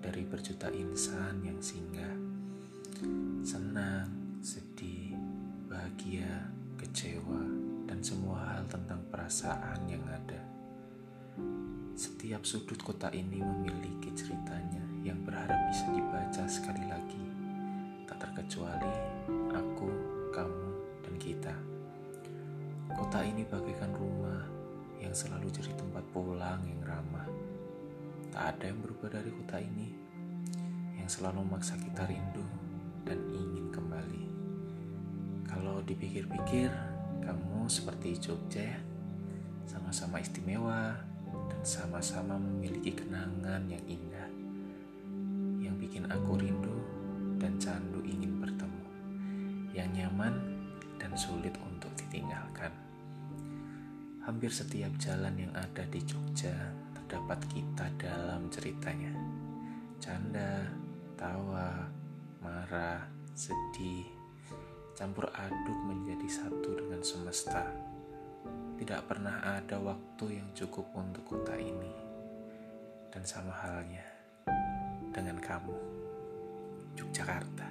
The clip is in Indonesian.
dari berjuta insan yang singgah. Senang, sedih, bahagia, kecewa, dan semua hal tentang perasaan yang ada. Setiap sudut kota ini memiliki ceritanya yang berharap bisa dibaca sekali lagi. Tak terkecuali aku, kamu, dan kita. Kota ini bagaikan rumah yang selalu jadi tempat pulang yang ramah. Tak ada yang berubah dari kota ini yang selalu memaksa kita rindu dan ingin kembali. Kalau dipikir-pikir, kamu seperti Jogja ya, sama-sama istimewa dan sama-sama memiliki kenangan yang indah yang bikin aku rindu dan candu ingin bertemu, yang nyaman dan sulit untuk ditinggalkan. Hampir setiap jalan yang ada di Jogja terdapat kita dalam ceritanya. Canda, tawa, marah, sedih, campur aduk menjadi satu dengan semesta. Tidak pernah ada waktu yang cukup untuk kota ini. Dan sama halnya dengan kamu, Yogyakarta.